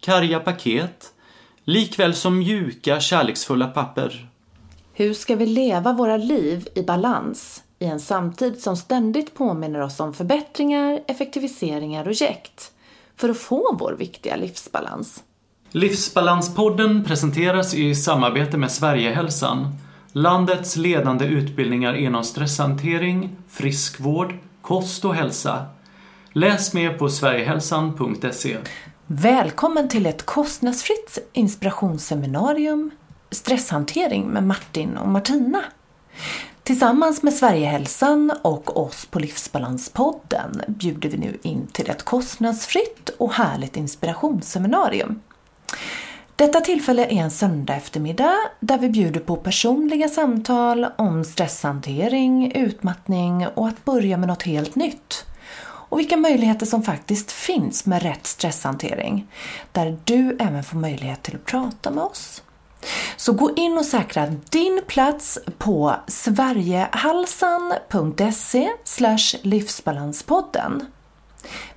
karga paket, likväl som mjuka, kärleksfulla papper. Hur ska vi leva våra liv i balans i en samtid som ständigt påminner oss om förbättringar, effektiviseringar och jäkt för att få vår viktiga livsbalans? Livsbalanspodden presenteras i samarbete med Sverigehälsan, landets ledande utbildningar inom stresshantering, friskvård, kost och hälsa. Läs mer på sverigehälsan.se. Välkommen till ett kostnadsfritt inspirationsseminarium Stresshantering med Martin och Martina. Tillsammans med Sverigehälsan och oss på Livsbalanspodden bjuder vi nu in till ett kostnadsfritt och härligt inspirationsseminarium. Detta tillfälle är en söndag eftermiddag där vi bjuder på personliga samtal om stresshantering, utmattning och att börja med något helt nytt. Och vilka möjligheter som faktiskt finns med rätt stresshantering. Där du även får möjlighet till att prata med oss. Så gå in och säkra din plats på sverigehalsan.se livsbalanspodden.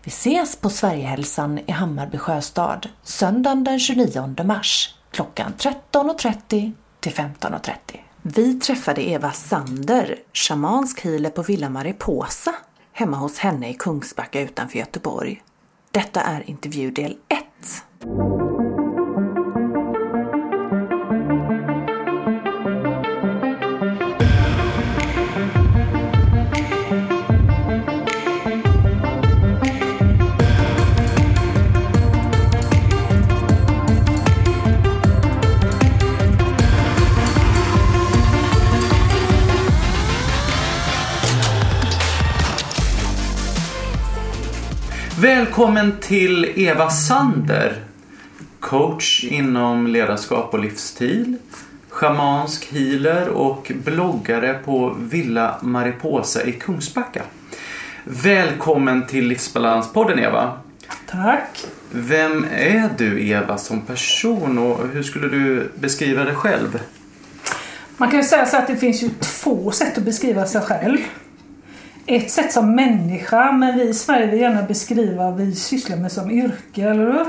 Vi ses på Sverigehälsan i Hammarby sjöstad söndagen den 29 mars klockan 13.30 till 15.30. Vi träffade Eva Sander, shamansk healer på Villa Mariposa, hemma hos henne i Kungsbacka utanför Göteborg. Detta är intervjudel 1. Välkommen till Eva Sander. Coach inom ledarskap och livsstil. Schamansk healer och bloggare på Villa Mariposa i Kungsbacka. Välkommen till Livsbalanspodden Eva. Tack. Vem är du Eva som person och hur skulle du beskriva dig själv? Man kan ju säga så att det finns ju två sätt att beskriva sig själv ett sätt som människa, men vi i Sverige vill gärna beskriva vad vi sysslar med som yrke, eller hur?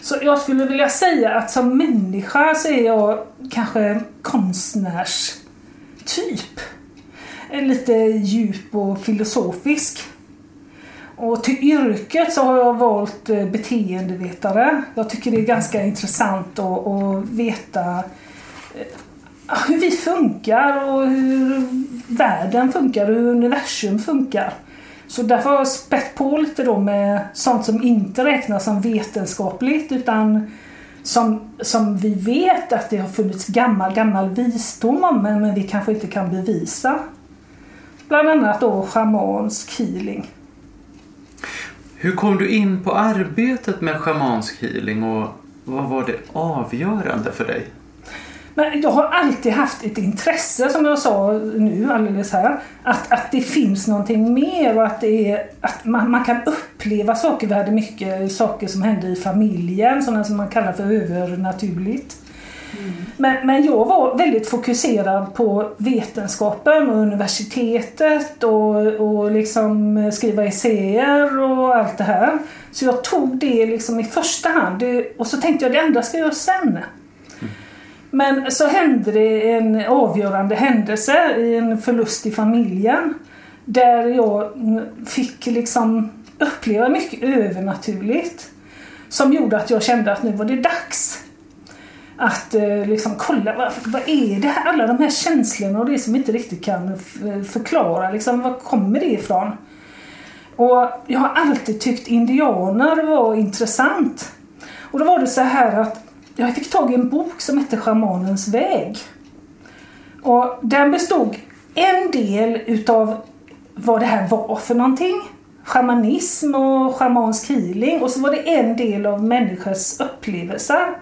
Så jag skulle vilja säga att som människa så är jag kanske konstnärstyp. Lite djup och filosofisk. Och till yrket så har jag valt eh, beteendevetare. Jag tycker det är ganska intressant att, att veta eh, hur vi funkar och hur världen funkar och hur universum funkar. Så därför har jag spett på lite då med sånt som inte räknas som vetenskapligt utan som, som vi vet att det har funnits gammal, gammal visdom om men, men vi kanske inte kan bevisa. Bland annat då schamansk healing. Hur kom du in på arbetet med schamansk healing och vad var det avgörande för dig? Men jag har alltid haft ett intresse, som jag sa nu alldeles här, att, att det finns någonting mer och att, det är, att man, man kan uppleva saker. Vi hade mycket saker som hände i familjen, sådana som man kallar för övernaturligt. Mm. Men, men jag var väldigt fokuserad på vetenskapen och universitetet och, och liksom skriva essäer och allt det här. Så jag tog det liksom i första hand och så tänkte jag det andra ska jag göra sen. Men så hände det en avgörande händelse i en förlust i familjen. Där jag fick liksom uppleva mycket övernaturligt. Som gjorde att jag kände att nu var det dags. Att eh, liksom kolla, vad, vad är det här? Alla de här känslorna och det som inte riktigt kan eh, förklara. Liksom, var kommer det ifrån? Och jag har alltid tyckt indianer var intressant. Och då var det så här att jag fick tag i en bok som hette Schamanens väg. Och den bestod en del utav vad det här var för någonting. shamanism och shamansk healing och så var det en del av människors upplevelser.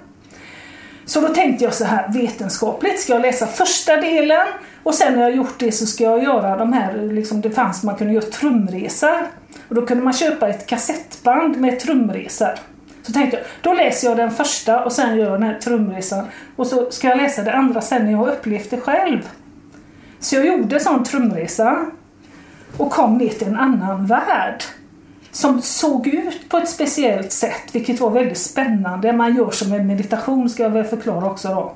Så då tänkte jag så här vetenskapligt, ska jag läsa första delen och sen när jag gjort det så ska jag göra de här, liksom det fanns, man kunde göra trumresor. Och då kunde man köpa ett kassettband med trumresor. Så tänkte jag, då läser jag den första och sen gör jag den här trumresan. Och så ska jag läsa det andra sen när jag har upplevt det själv. Så jag gjorde en sån trumresa och kom ner till en annan värld. Som såg ut på ett speciellt sätt, vilket var väldigt spännande. Man gör som en meditation, ska jag väl förklara också då.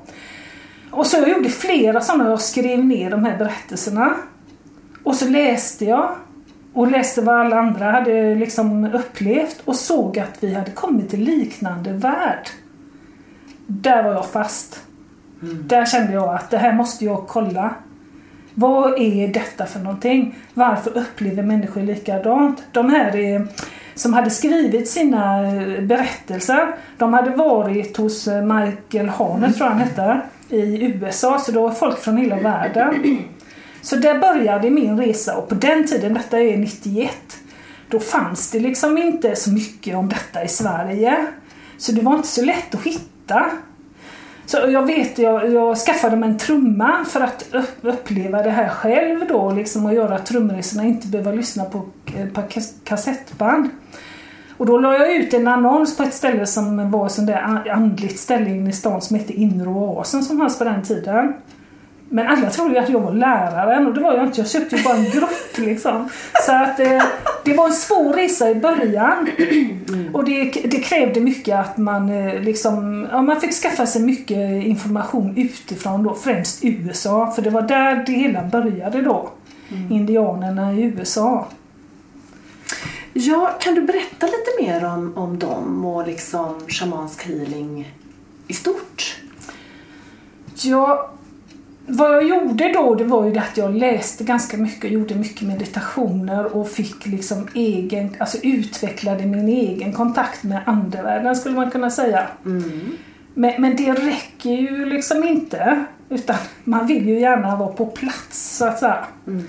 Och så jag gjorde flera sådana, jag skrev ner de här berättelserna. Och så läste jag och läste vad alla andra hade liksom upplevt och såg att vi hade kommit till liknande värld. Där var jag fast. Mm. Där kände jag att det här måste jag kolla. Vad är detta för någonting? Varför upplever människor likadant? De här är, som hade skrivit sina eh, berättelser, de hade varit hos eh, Michael Harner, tror jag han hette, i USA. Så det var folk från hela världen. Så där började min resa och på den tiden, detta är 91, då fanns det liksom inte så mycket om detta i Sverige. Så det var inte så lätt att hitta. Så jag vet, jag, jag skaffade mig en trumma för att uppleva det här själv då liksom och göra trumresorna, inte behöva lyssna på, på kassettband. Och då la jag ut en annons på ett ställe som var ett sånt där andligt ställe inne i stan som hette Inre Oasen som fanns på den tiden. Men alla trodde ju att jag var läraren och det var jag inte. Jag köpte ju bara en grupp liksom. Så att eh, det var en svår resa i början. Och det, det krävde mycket att man eh, liksom, ja man fick skaffa sig mycket information utifrån då, främst USA. För det var där det hela började då. Mm. Indianerna i USA. Ja, kan du berätta lite mer om, om dem och liksom shamansk healing i stort? Ja, vad jag gjorde då det var ju att jag läste ganska mycket, gjorde mycket meditationer och fick liksom egen, alltså utvecklade min egen kontakt med andevärlden skulle man kunna säga. Mm. Men, men det räcker ju liksom inte. Utan man vill ju gärna vara på plats så att säga. Mm.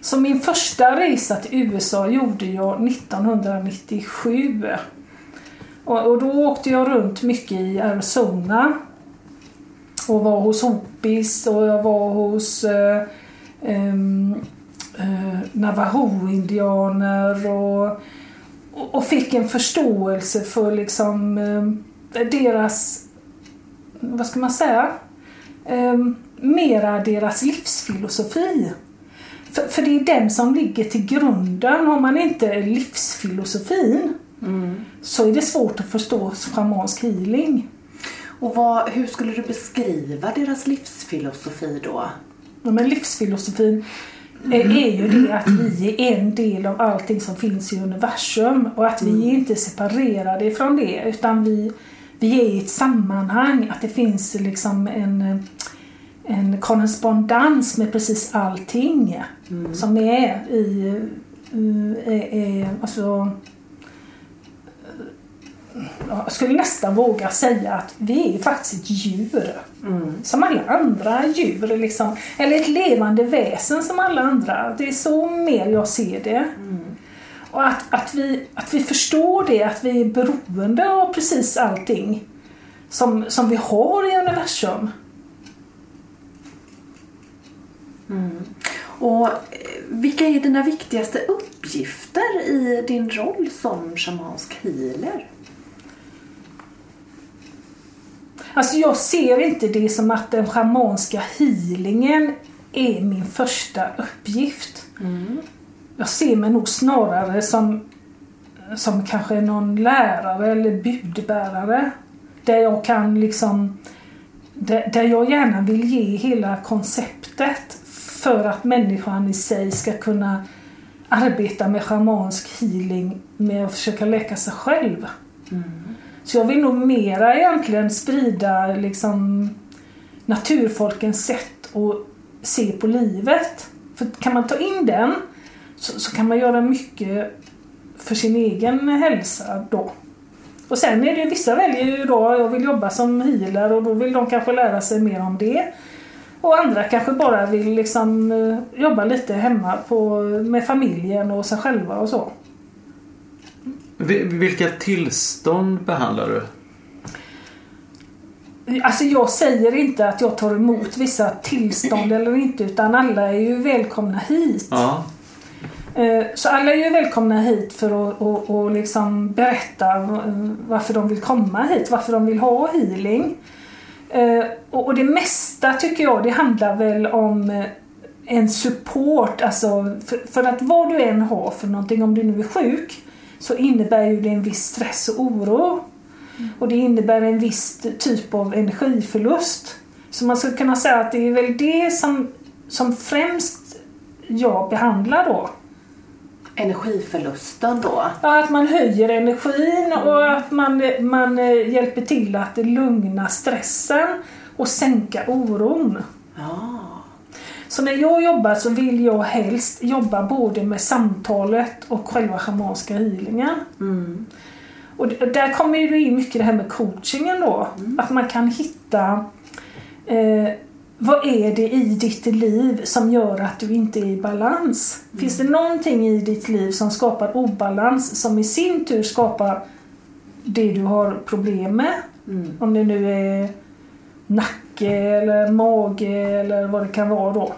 Så min första resa till USA gjorde jag 1997. Och, och då åkte jag runt mycket i Arizona och var hos Hopis och jag var hos eh, eh, Navajo-indianer och, och fick en förståelse för liksom eh, deras, vad ska man säga, eh, mera deras livsfilosofi. För, för, det är den som ligger till grunden. Har man inte livsfilosofin mm. så är det svårt att förstå shamansk healing. Och vad, hur skulle du beskriva deras livsfilosofi då? Ja, men livsfilosofin är, är ju det att vi är en del av allting som finns i universum och att vi mm. är inte separerade ifrån det utan vi, vi är i ett sammanhang, att det finns liksom en, en korrespondens med precis allting mm. som är i, är, är, alltså jag skulle nästan våga säga att vi är faktiskt ett djur. Mm. Som alla andra djur. Liksom. Eller ett levande väsen som alla andra. Det är så mer jag ser det. Mm. Och att, att, vi, att vi förstår det, att vi är beroende av precis allting som, som vi har i universum. Mm. Och eh, vilka är dina viktigaste uppgifter i din roll som shamansk healer? Alltså jag ser inte det som att den schamanska healingen är min första uppgift. Mm. Jag ser mig nog snarare som, som kanske någon lärare eller budbärare. Där jag kan liksom där, där jag gärna vill ge hela konceptet för att människan i sig ska kunna arbeta med schamansk healing med att försöka läka sig själv. Mm. Så jag vill nog mera egentligen sprida liksom naturfolkens sätt att se på livet. För kan man ta in den så, så kan man göra mycket för sin egen hälsa då. Och sen är det ju vissa väljer ju då, jag vill jobba som healer och då vill de kanske lära sig mer om det. Och andra kanske bara vill liksom eh, jobba lite hemma på, med familjen och sig själva och så. Vi- Vilka tillstånd behandlar du? Alltså jag säger inte att jag tar emot vissa tillstånd eller inte utan alla är ju välkomna hit. Ja. Eh, Så alla är ju välkomna hit för att och, och liksom berätta eh, varför de vill komma hit, varför de vill ha healing. Eh, Och det mesta tycker jag det handlar väl om en support, alltså för, för att vad du än har för någonting, om du nu är sjuk, så innebär ju det en viss stress och oro. Och det innebär en viss typ av energiförlust. Så man skulle kunna säga att det är väl det som, som främst jag behandlar då. Energiförlusten då? Ja, att man höjer energin och att man, man eh, hjälper till att lugna stressen och sänka oron. Ja. Så när jag jobbar så vill jag helst jobba både med samtalet och själva schamanska healingen. Mm. Och där kommer ju in mycket det här med coachingen då. Att man kan hitta eh, vad är det i ditt liv som gör att du inte är i balans? Finns det någonting i ditt liv som skapar obalans som i sin tur skapar det du har problem med? Mm. Om det nu är nacke eller mage eller vad det kan vara då.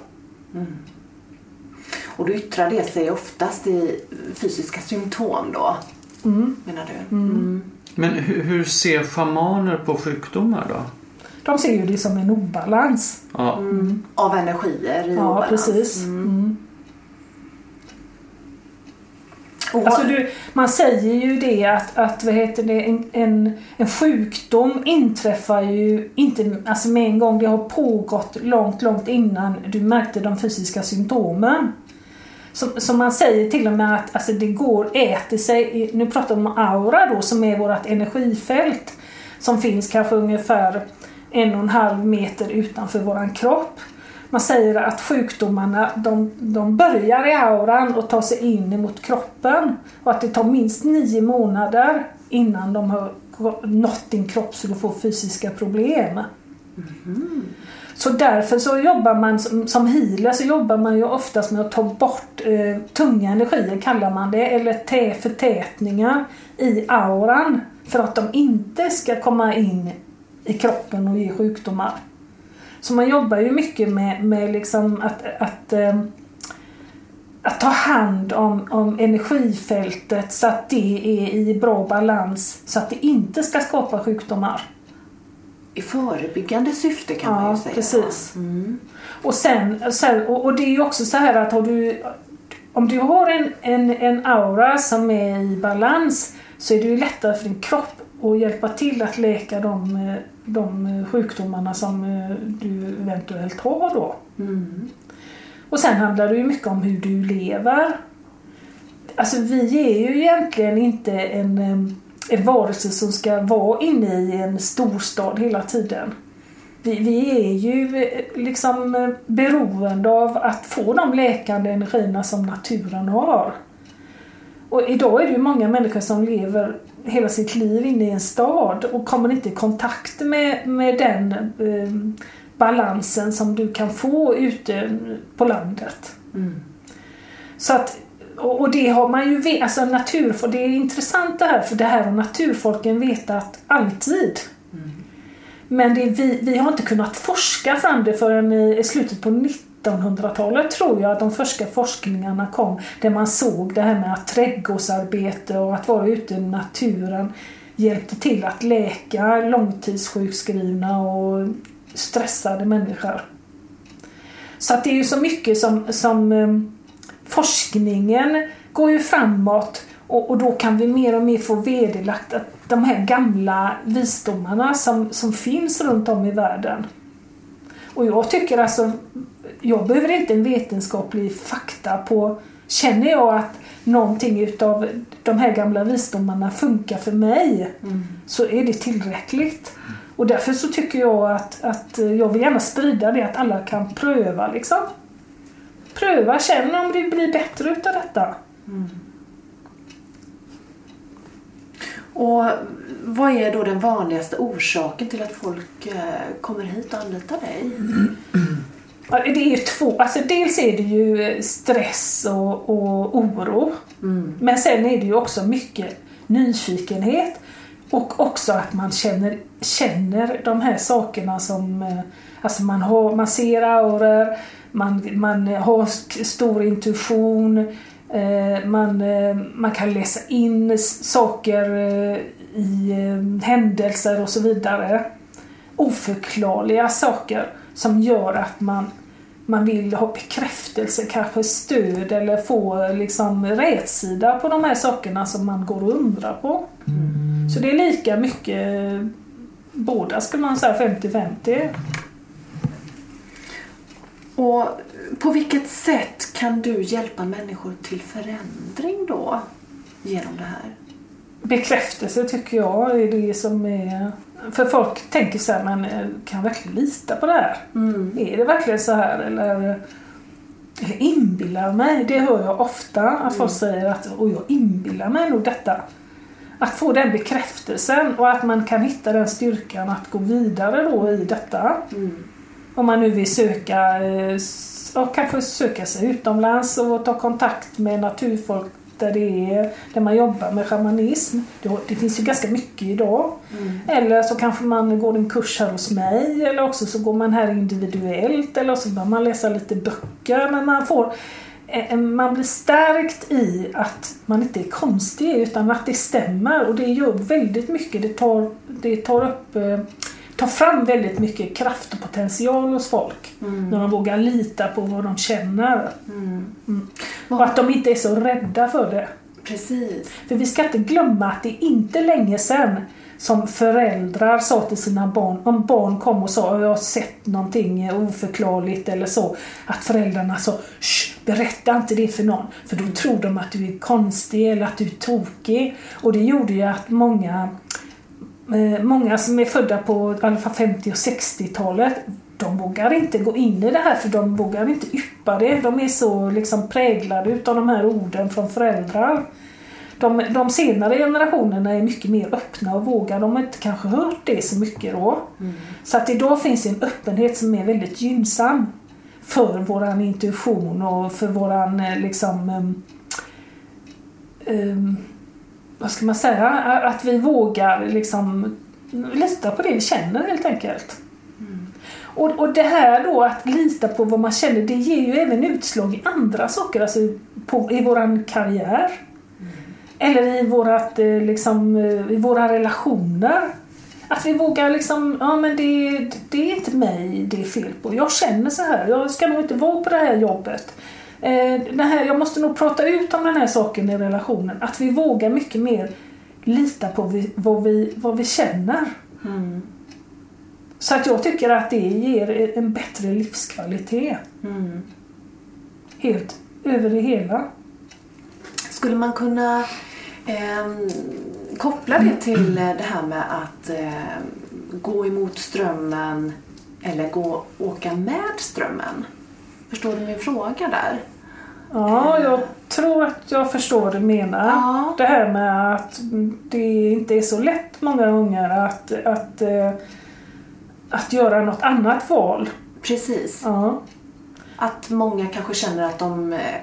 Och då yttrar det sig oftast i fysiska symptom då, Mm. menar du? Mm. Men hur, hur ser schamaner på sjukdomar då? De ser ju det som en obalans. Ja. Mm. Av energier i Ja, obalans. precis. Mm. Mm. Och, Alltså du, man säger ju det att, att vad heter det, en, en, en sjukdom inträffar ju inte alltså med en gång. Det har pågått långt, långt innan du märkte de fysiska symptomen. Så, som, man säger till och med att alltså det går, äter sig, nu pratar vi om aura då som är vårt energifält som finns kanske ungefär en och en halv meter utanför våran kropp. Man säger att sjukdomarna de, de börjar i auran och tar sig in mot kroppen. Och att det tar minst nio månader innan de har nått din kropp så du får fysiska problem. Så därför så jobbar man som, som healer så jobbar man ju oftast med att ta bort eh, tunga energier kallar man det. Eller tä, förtätningar i auran. För att de inte ska komma in i kroppen och ge sjukdomar. Så man jobbar ju mycket med, med liksom att, att, eh, att ta hand om, om energifältet så att det är i bra balans så att det inte ska skapa sjukdomar. I förebyggande syfte kan man Ja, ju säga. precis. Mm. Och, sen, och det är ju också så här att har du, om du har en, en, en aura som är i balans så är det ju lättare för din kropp att hjälpa till att läka de, eh, de sjukdomarna som eh, du eventuellt har då. Mm. Och sen handlar det ju mycket om hur du lever. Alltså vi är ju egentligen inte en, em, en varelse som ska vara inne i en storstad hela tiden. Vi, vi är ju eh, liksom eh, beroende av att få de läkande energierna som naturen har. Och idag är det ju många människor som lever hela sitt liv inne i en stad och kommer inte i kontakt med, med den eh, balansen som du kan få ute på landet. Mm. Så att, och det har man ju alltså naturfolk, det är intressant det här för det här har naturfolken vetat alltid. Men det, vi, vi har inte kunnat forska fram det förrän i, slutet på 1900-talet tror jag att de första forskningarna kom. Där man såg det här med att trädgårdsarbete och att vara ute i naturen hjälpte till att läka långtidssjukskrivna och stressade människor. Så att det är ju så mycket som, som eh, forskningen går ju framåt och, och då kan vi mer och mer få vederlagt att de här gamla visdomarna som, som finns runt om i världen. Och jag tycker alltså, jag behöver inte en vetenskaplig fakta på, känner jag att någonting utav de här gamla visdomarna funkar för mig så är det tillräckligt. Och därför så tycker jag att, att jag vill gärna sprida det att alla kan pröva liksom. Pröva, känn om det blir bättre utav detta. Och vad är då den vanligaste orsaken till att folk eh, kommer hit och anlitar dig? Ja, Det är ju två, alltså dels är det ju stress och, och oro. Mm. Men sen är det ju också mycket nyfikenhet och också att man känner, känner de här sakerna som eh, Alltså man, har, man ser auror, man, man har stor intuition, eh, man, man kan läsa in saker i eh, händelser och så vidare. Oförklarliga saker som gör att man, man vill ha bekräftelse, kanske stöd eller få liksom rätsida på de här sakerna som man går och undrar på. Mm. Så det är lika mycket båda skulle man säga 50-50. Och på vilket sätt kan du hjälpa människor till förändring då genom det här? Bekräftelse tycker jag är det som är... För folk tänker så här, men eh, kan jag verkligen lita på det här? Mm. Är det verkligen så här? Eller, eller inbillar mig? Det hör jag ofta att mm. folk säger att och jag inbillar mig nog detta. Att få den bekräftelsen och att man kan hitta den styrkan att gå vidare då i detta. Mm. Om man nu vill söka, eh, och kanske söka sig utomlands och ta kontakt med naturfolk där, det är, där man jobbar med shamanism. Det finns ju ganska mycket idag. Mm. Eller så kanske man går en kurs här hos mig eller också så går man här individuellt eller så börjar man läsa lite böcker. Men man får eh, man blir stärkt i att man inte är konstig utan att det stämmer och det gör väldigt mycket. Det tar, det tar upp tar fram väldigt mycket kraft och potential hos folk. Mm. När de vågar lita på vad de känner. Mm. Mm. Och att de inte är så rädda för det. Precis. För vi ska inte glömma att det är inte länge sedan som föräldrar sa till sina barn, om barn kom och sa jag har sett någonting oförklarligt eller så, att föräldrarna sa berätta inte det för någon, för då tror de att du är konstig eller att du är tokig. Och det gjorde ju att många många som är födda på i alla fall 50 och 60-talet de vågar inte gå in i det här för de vågar inte yppa det. De är så liksom präglade utav de här orden från föräldrar. De, de senare generationerna är mycket mer öppna och vågar. De har inte kanske hört det så mycket då. Mm. Så att idag finns en öppenhet som är väldigt gynnsam för våran intuition och för våran eh, liksom um, um, vad ska man säga, att vi vågar liksom lita på det vi känner helt enkelt. Mm. Och, och det här då att lita på vad man känner, det ger ju även utslag i andra saker, alltså på, i våran karriär. Mm. Eller i, vårat, eh, liksom, eh, i våra relationer. Att vi vågar liksom, ja men det, det är inte mig det är fel på. Jag känner så här, jag ska nog inte vara på det här jobbet. Eh, här, jag måste nog prata ut om den här saken i relationen. Att vi vågar mycket mer lita på vi, vad, vi, vad vi känner. Mm. Så att jag tycker att det ger en bättre livskvalitet. Mm. Helt över det hela. Skulle man kunna eh, koppla det till det här med att eh, gå emot strömmen eller gå, åka med strömmen? Förstår du min fråga där? Ja, jag tror att jag förstår vad du menar. Ja. Det här med att det inte är så lätt många gånger att, att, eh, att göra något annat val. Precis. Ja. Att många kanske känner att de eh,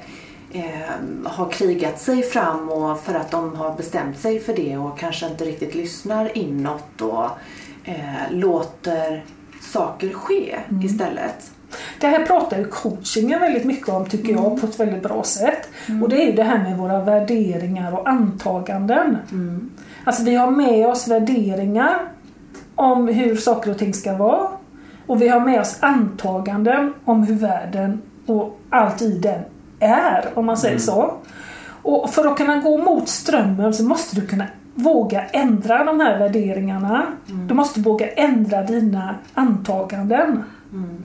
eh, har krigat sig fram och för att de har bestämt sig för det och kanske inte riktigt lyssnar inåt och eh, låter saker ske mm. istället. Det här pratar ju coachingen väldigt mycket om tycker jag mm. på ett väldigt bra sätt. Mm. Och det är ju det här med våra värderingar och antaganden. Mm. Alltså vi har med oss värderingar om hur saker och ting ska vara. Och vi har med oss antaganden om hur världen och allt i den är, om man säger mm. så. Och för att kunna gå mot strömmen så måste du kunna våga ändra de här värderingarna. Mm. Du måste våga ändra dina antaganden. Mm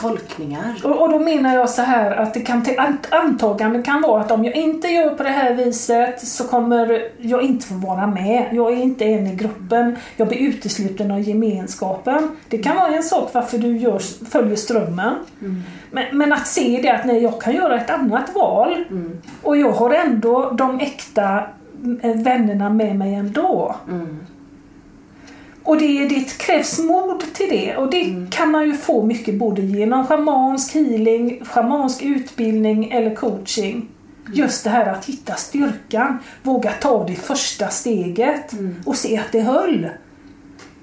tolkningar. Och, och, då menar jag så här att det kan antaganden kan vara att om jag inte gör på det här viset så kommer jag inte få vara med. Jag är inte en i gruppen. Jag blir utesluten av gemenskapen. Det kan vara en sak varför du gör, följer strömmen. Mm. Men, men, att se det att nej, jag kan göra ett annat val mm. och jag har ändå de äkta eh, vännerna med mig ändå. Mm. Och det, det krävs mod till det och det mm. kan man ju få mycket både genom schamansk healing, schamansk utbildning eller coaching. Just det här att hitta styrkan, våga ta det första steget och se att det höll.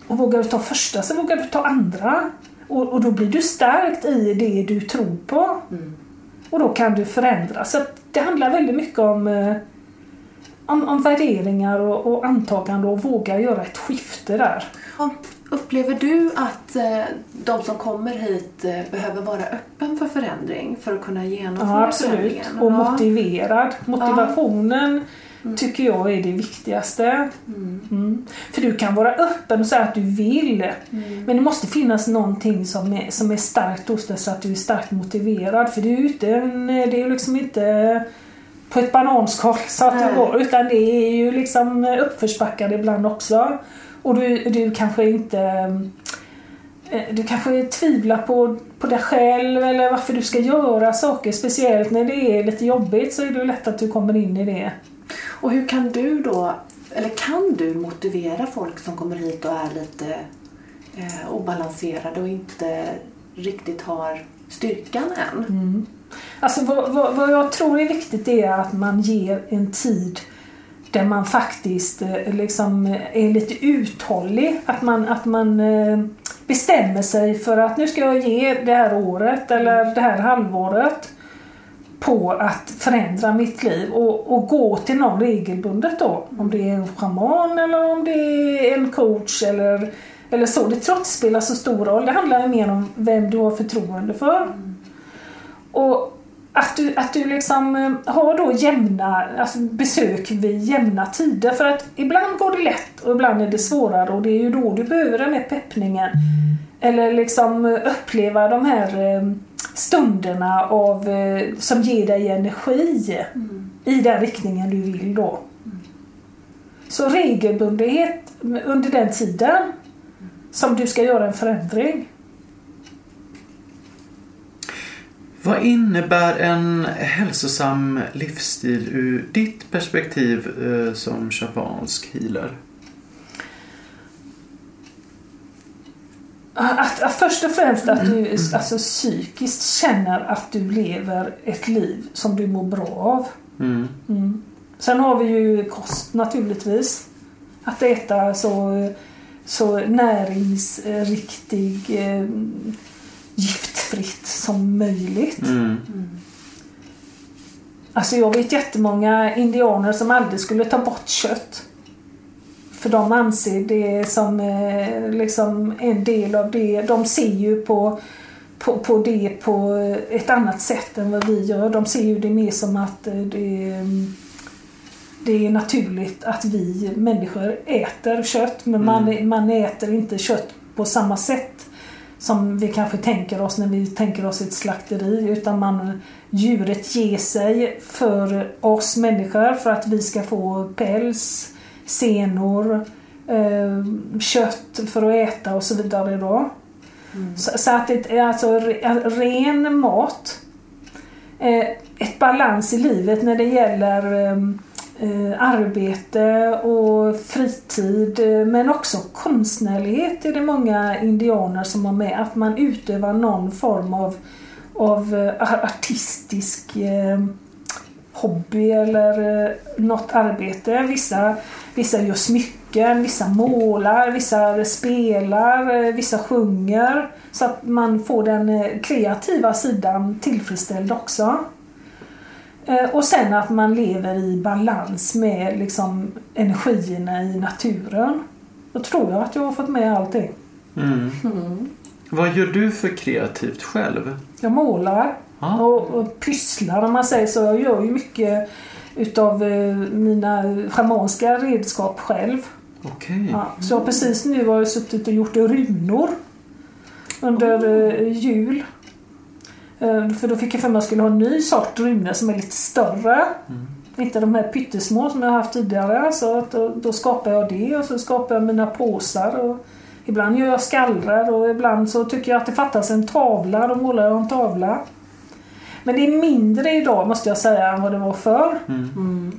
Och vågar du ta första så vågar du ta andra. Och, och då blir du stärkt i det du tror på. Och då kan du förändra. Så det handlar väldigt mycket om, eh, om, om värderingar och, och antagande och våga göra ett skifte där. Ja, Upplever du att eh, de som kommer hit eh, behöver vara öppen för förändring för att kunna genomföra Ja, absolut. förändringen? Och motiverad. Motivationen tycker jag är det viktigaste. Mm. För du kan vara öppen och säga att du vill. Men det måste finnas någonting som är, som är starkt hos dig så att du är starkt motiverad. För är det är ju liksom inte på ett bananskal så att du går. Utan det är ju liksom uppförsbackar ibland också. Och du, du kanske inte eh, du kanske tvivlar på, på dig själv eller varför du ska göra saker. Speciellt när det är lite jobbigt så är det lätt att du kommer in i det. Och hur kan du då, eller kan du motivera folk som kommer hit och är lite eh, obalanserade och inte riktigt har styrkan än? Alltså vad, vad, vad jag tror är viktigt är att man ger en tid där man faktiskt eh, liksom eh, är lite uthållig. Att man, att man eh, bestämmer sig för att nu ska jag ge det här året eller det här halvåret på att förändra mitt liv och, och gå till någon regelbundet då. Om det är en schaman eller om det är en coach eller, eller så. Det trots spelar så stor roll. Det handlar ju mer om vem du har förtroende för. Mm. Och att du, att du liksom eh, har då jämna alltså besök vid jämna tider. För att ibland går det lätt och ibland är det svårare och det är ju då du behöver den här peppningen. Eller liksom eh, uppleva de här eh, stunderna av, som ger dig energi i den riktningen du vill då. Så regelbundenhet under den tiden som du ska göra en förändring. Vad innebär en hälsosam livsstil ur ditt perspektiv eh, som shamansk healer? Att, att först och främst att du alltså, psykiskt känner att du lever ett liv som du mår bra av. Mm. Mm. Sen har vi ju kost naturligtvis. Att äta så, så näringsriktig, eh, giftfritt som möjligt. Mm. Alltså jag vet jättemånga indianer som aldrig skulle ta bort kött. För de anser det som eh, liksom en del av det. De ser ju på, på, på det på ett annat sätt än vad vi gör. De ser ju det mer som att eh, det, det är naturligt att vi människor äter kött. Men man, man äter inte kött på samma sätt som vi kanske tänker oss när vi tänker oss ett slakteri. Utan man, djuret ger sig för oss människor för att vi ska få päls, senor, eh, kött för att äta och så vidare. Då. Så, så att det är alltså re, ren mat. Eh, ett balans i livet när det gäller eh, eh, Eh, arbete och fritid eh, men också konstnärlighet är det många indianer som har med. Att man utövar någon form av, av eh, artistisk eh, hobby eller eh, något arbete. Vissa, vissa gör smycken, vissa målar, vissa spelar, vissa sjunger. Så att man får den kreativa sidan tillfredsställd också. Eh, Och sen att man lever i balans med liksom energierna i naturen. Då tror jag att jag har fått med allting. Mm. Vad gör du för kreativt själv? Jag målar Ja. och, och pysslar om man säger så. Jag gör ju mycket utav eh, mina schamanska redskap själv. Okej. Ja, så jag precis nu har jag suttit och gjort runor under eh, jul. Eh, för då fick jag för mig att jag skulle ha en ny sort runor som är lite större. Inte de här pyttesmå som jag har haft tidigare. Så att då, då skapar jag det och så skapar jag mina påsar. Och ibland gör jag skallror och ibland så tycker jag att det fattas en tavla. Då målar jag en tavla. Men det är mindre idag måste jag säga än vad det var förr. Mm.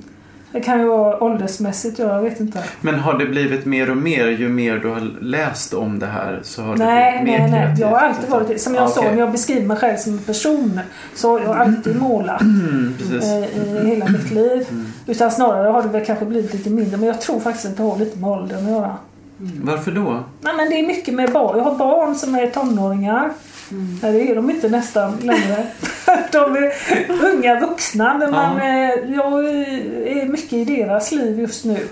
Det kan ju vara åldersmässigt, jag vet inte. Men har det blivit mer och mer ju mer du har läst om det här? Så har nej, det blivit mer nej, nej. Jag har alltid varit Som jag Ah, sa, okej. när jag beskriver mig själv som en person så har jag alltid målat Mm, precis. eh, i hela mitt liv. Mm. Utan snarare har det väl kanske blivit lite mindre. Men jag tror faktiskt att det har lite med åldern att göra. Varför då? Nej, men det är mycket med barn. Jag har barn som är tonåringar. Nej, det är de inte nästan längre. de är unga vuxna. Men man, eh, jag är mycket i deras liv just nu.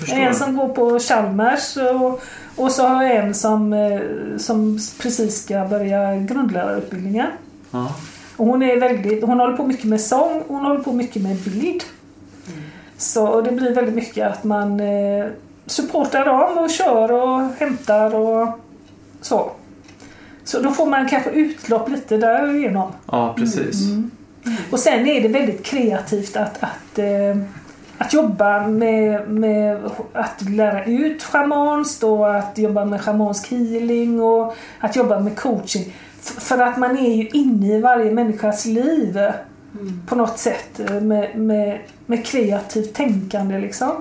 Förstår. En som går på Chalmers och, och så har jag en som, eh, som precis ska börja grundlärarutbildningen. Ja. Och hon, är väldigt, hon håller på mycket med sång hon håller på mycket med bild. Så och det blir väldigt mycket att man eh, supportar dem och kör och hämtar och så. Så då får man kanske utlopp lite därigenom. ja, precis. Och sen är det väldigt kreativt att, att, eh, att jobba med, med att lära ut schamanskt och att jobba med schamansk healing och att jobba med coaching. F- för att man är ju inne i varje människas liv eh, på något sätt eh, med, med, med kreativt tänkande liksom.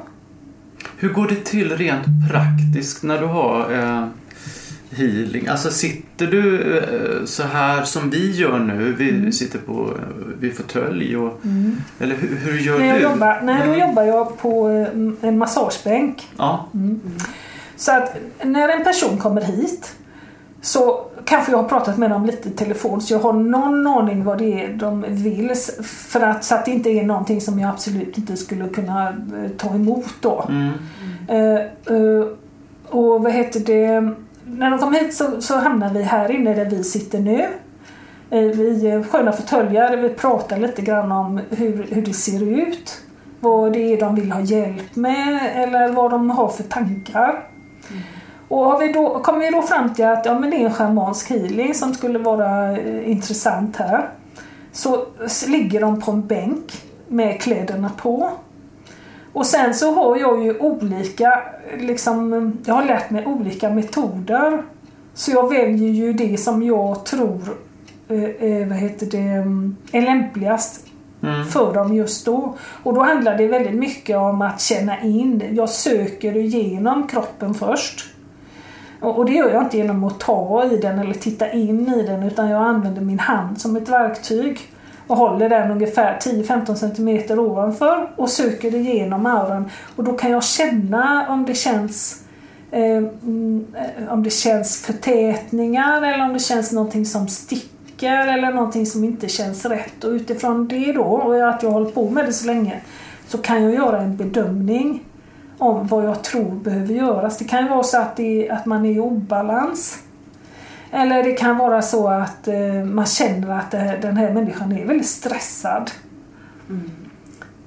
Hur går det till rent praktiskt när du har eh, healing? Alltså sitter du eh, så här som vi gör nu? Vi Mm. sitter på eh, vid fåtölj och... Eller hur, hur gör När jag du? jobbar, nej, då Mm. jobbar jag på eh, en massagebänk. Ja, Så att när en person kommer hit så kanske jag har pratat med dem lite i telefon så jag har någon aning vad det är de vill. För att, så att det inte är någonting som jag absolut inte skulle kunna ta emot då. mm. Eh, eh, och vad heter det? När de kommer hit så, så hamnar vi här inne där vi sitter nu. Eh, Vi är sköna fåtöljer. Vi pratar lite grann om hur, hur det ser ut. Vad det är de vill ha hjälp med eller vad de har för tankar. Och har vi då, kommer vi då fram till att ja, men det är en schamansk healing som skulle vara eh, intressant här. Så ligger de på en bänk med kläderna på. Och sen så har jag ju olika, liksom, jag har lärt mig olika metoder. Så jag väljer ju det som jag tror eh, eh, vad heter det, är lämpligast Mm. för dem just då. Och då handlar det väldigt mycket om att känna in. Jag söker igenom kroppen först. Och det gör jag inte genom att ta i den eller titta in i den utan jag använder min hand som ett verktyg och håller den ungefär 10-15 cm ovanför och söker igenom auran. Och då kan jag känna om det känns eh, mm, om det känns förtätningar eller om det känns någonting som sticker eller någonting som inte känns rätt. Och utifrån det då, och att jag har hållit på med det så länge, så kan jag göra en bedömning om vad jag tror behöver göras. Det kan ju vara så att, det, att man är i obalans. Eller det kan vara så att eh, man känner att den här människan är väldigt stressad.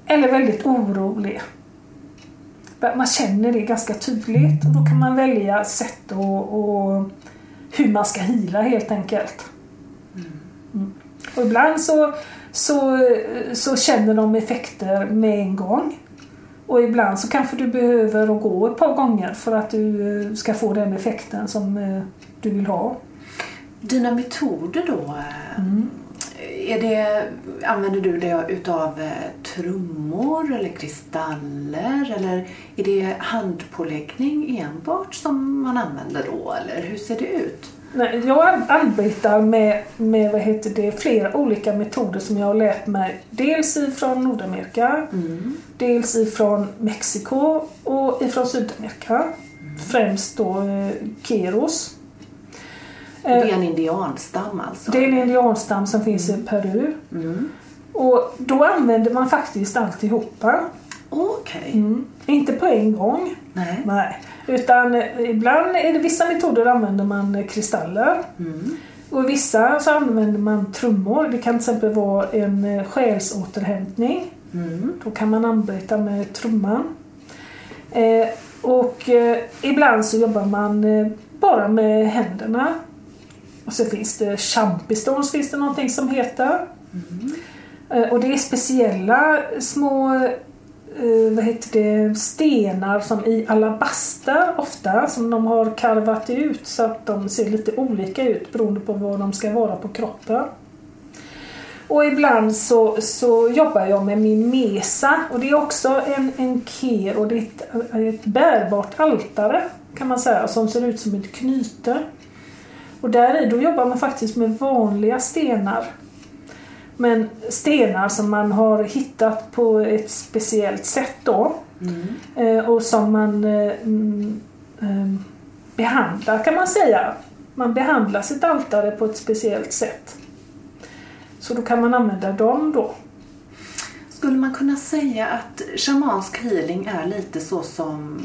Eller väldigt orolig. Man känner det ganska tydligt och då kan man välja sätt och, och hur man ska hila helt enkelt. Mm. Och ibland så, så, så känner de effekter med en gång. Och ibland så kanske du behöver gå ett par gånger för att du eh, ska få den effekten som eh, du vill ha. Dina metoder då? eh, Mm. Är det, använder du det utav eh, trummor eller kristaller eller är det handpåläggning enbart som man använder då eller hur ser det ut? Nej, jag arbetar med, med vad heter det, flera olika metoder som jag har lärt mig. Dels ifrån Nordamerika, Mm. dels ifrån Mexiko och ifrån Sydamerika. Främst då eh, Keros. Det är Eh, en indianstam alltså? det är en indianstam som finns i Peru. Mm. Och då använder man faktiskt alltihopa. Okej. Mm. Inte på en gång. Nej. Nej. Utan eh, ibland det vissa metoder använder man eh, kristaller. Mm. Och i vissa så använder man trummor. Det kan till exempel vara en eh, själsåterhämtning. Mm. Då kan man arbeta med trumman. Eh, och eh, ibland så jobbar man eh, bara med händerna. Och så finns det champistones finns det någonting som heter. Mm. och det är speciella små eh, vad heter det, stenar som i alabaster ofta som de har karvat ut så att de ser lite olika ut beroende på vad de ska vara på kroppen. Och ibland så, så jobbar jag med min mesa och det är också en, en ker och det är ett, ett bärbart altare kan man säga som ser ut som ett knyte. Och där i då jobbar man faktiskt med vanliga stenar. Men stenar som man har hittat på ett speciellt sätt då. Mm. och som man eh, mm, eh, behandlar kan man säga. Man behandlar sitt altare på ett speciellt sätt. Så då kan man använda dem då. Skulle man kunna säga att shamansk healing är lite så som,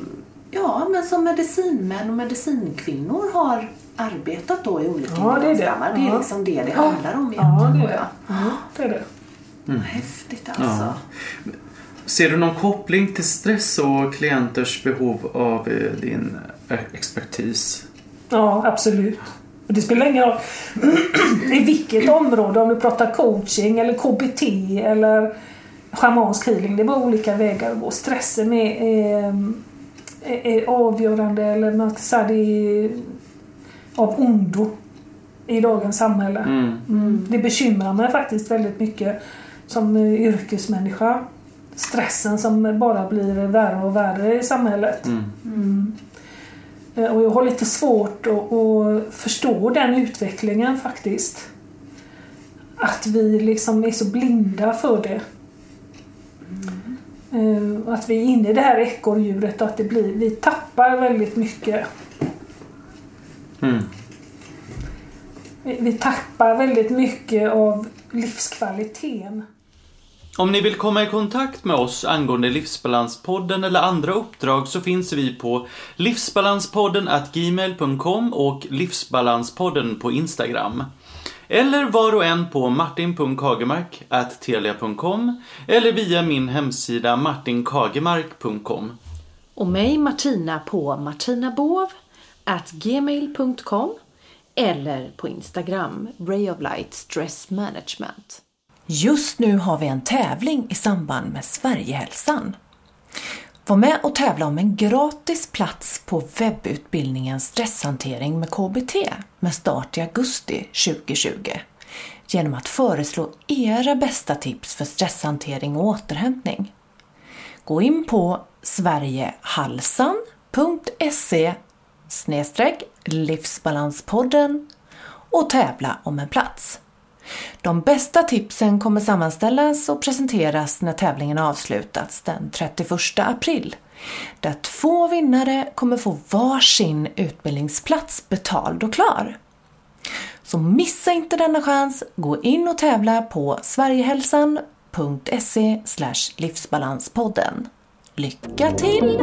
ja, men som medicinmän och medicinkvinnor har arbetat då i olika ja, det är det. det är liksom det det handlar om egentligen. Ja, det är det. Ja, det, är det. Mm. Häftigt alltså. Ja. Ser du någon koppling till stress och klienters behov av eh, din eh, expertis? Ja, absolut. Och det spelar ingen roll i vilket område, om du pratar coaching eller KBT eller schamansk healing. Det är bara olika vägar att gå. Stressen är, är, är avgörande eller man ska säga det är av ondo i dagens samhälle. Mm. Mm. Det bekymrar mig faktiskt väldigt mycket som yrkesmänniska. Stressen som bara blir värre och värre i samhället. Mm. mm. Eh, och jag har lite svårt att, att förstå den utvecklingen faktiskt. Att vi liksom är så blinda för det. Mm. Att vi är inne i det här ekorrhjulet och att det blir, vi tappar väldigt mycket. Mm. Vi, vi tappar väldigt mycket av livskvaliteten. Om ni vill komma i kontakt med oss angående Livsbalanspodden eller andra uppdrag så finns vi på livsbalanspodden gmail.com och Livsbalanspodden på Instagram. Eller var och en på martin.kagemark.telia.com eller via min hemsida martinkagemark.com. Och mig Martina på gmail.com eller på Instagram Ray of Light Stress Management. Just nu har vi en tävling i samband med Sverigehälsan. Var med och tävla om en gratis plats på webbutbildningen Stresshantering med KBT med start i augusti 2020 genom att föreslå era bästa tips för stresshantering och återhämtning. Gå in på sverigehalsan.se livsbalanspodden och tävla om en plats. De bästa tipsen kommer sammanställas och presenteras när tävlingen avslutats den 31 april. Där två vinnare kommer få varsin utbildningsplats betald och klar. Så missa inte denna chans. Gå in och tävla på sverigehälsan.se livsbalanspodden. Lycka till!